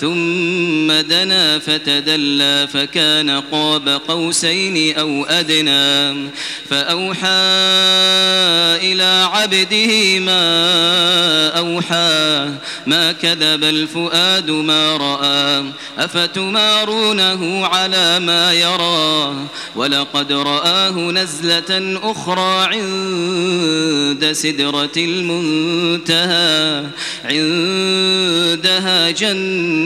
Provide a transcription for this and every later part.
ثم دنا فتدلى فكان قاب قوسين أو أدنى فأوحى إلى عبده ما أوحى ما كذب الفؤاد ما رأى أفتمارونه على ما يرى ولقد رآه نزلة أخرى عند سدرة المنتهى عندها جنة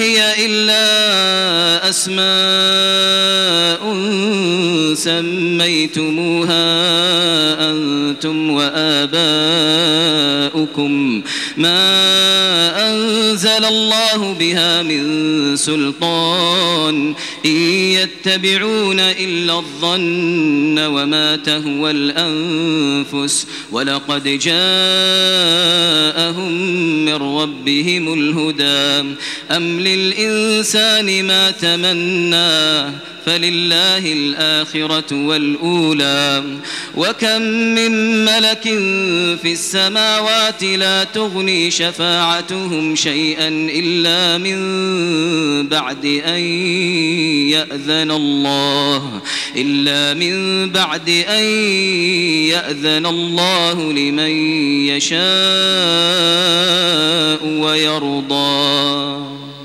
هي إلا أسماء سميتموها أنتم وآباؤكم. ما أنزل الله بها من سلطان إن يتبعون إلا الظن وما تهوى الأنفس ولقد جاءهم من ربهم الهدى أم للإنسان ما تمنى فلله الآخرة والأولى وكم من ملك في السماوات لا تغني شفاعتهم شيئا إلا من بعد أن يأذن الله إلا من بعد أن يأذن الله لمن يشاء ويرضى.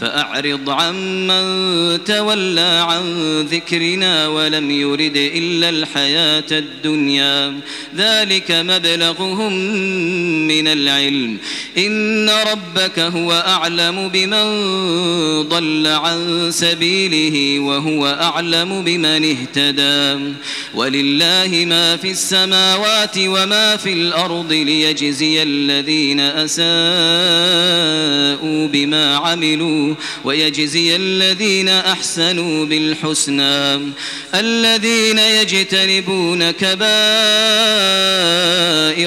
فأعرض عمن تولى عن ذكرنا ولم يرد إلا الحياة الدنيا. ذلك مبلغهم من العلم. إن ربك هو أعلم بمن ضل عن سبيله وهو أعلم بمن اهتدى. ولله ما في السماوات وما في الأرض ليجزي الذين أساءوا بما عملوا ويجزي الذين أحسنوا بالحسنى الذين يجتنبون كبائر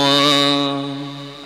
one.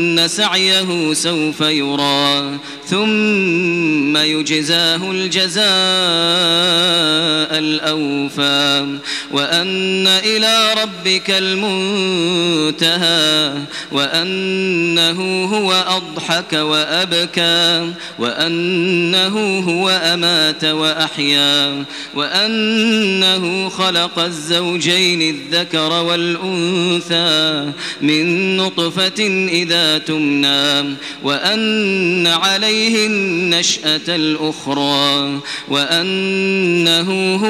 وأن سعيه سوف يرى ثم يجزاه الجزاء الأوفى وأن إلى ربك المنتهى وأنه هو أضحك وأبكى وأنه هو أمات وأحيا وأنه خلق الزوجين الذكر والأنثى من نطفة إذا تمنى وأن عليه النشأة الأخرى وأنه هو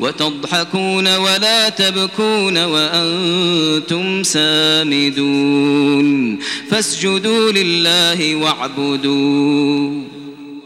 وتضحكون ولا تبكون وأنتم سامدون فاسجدوا لله واعبدوا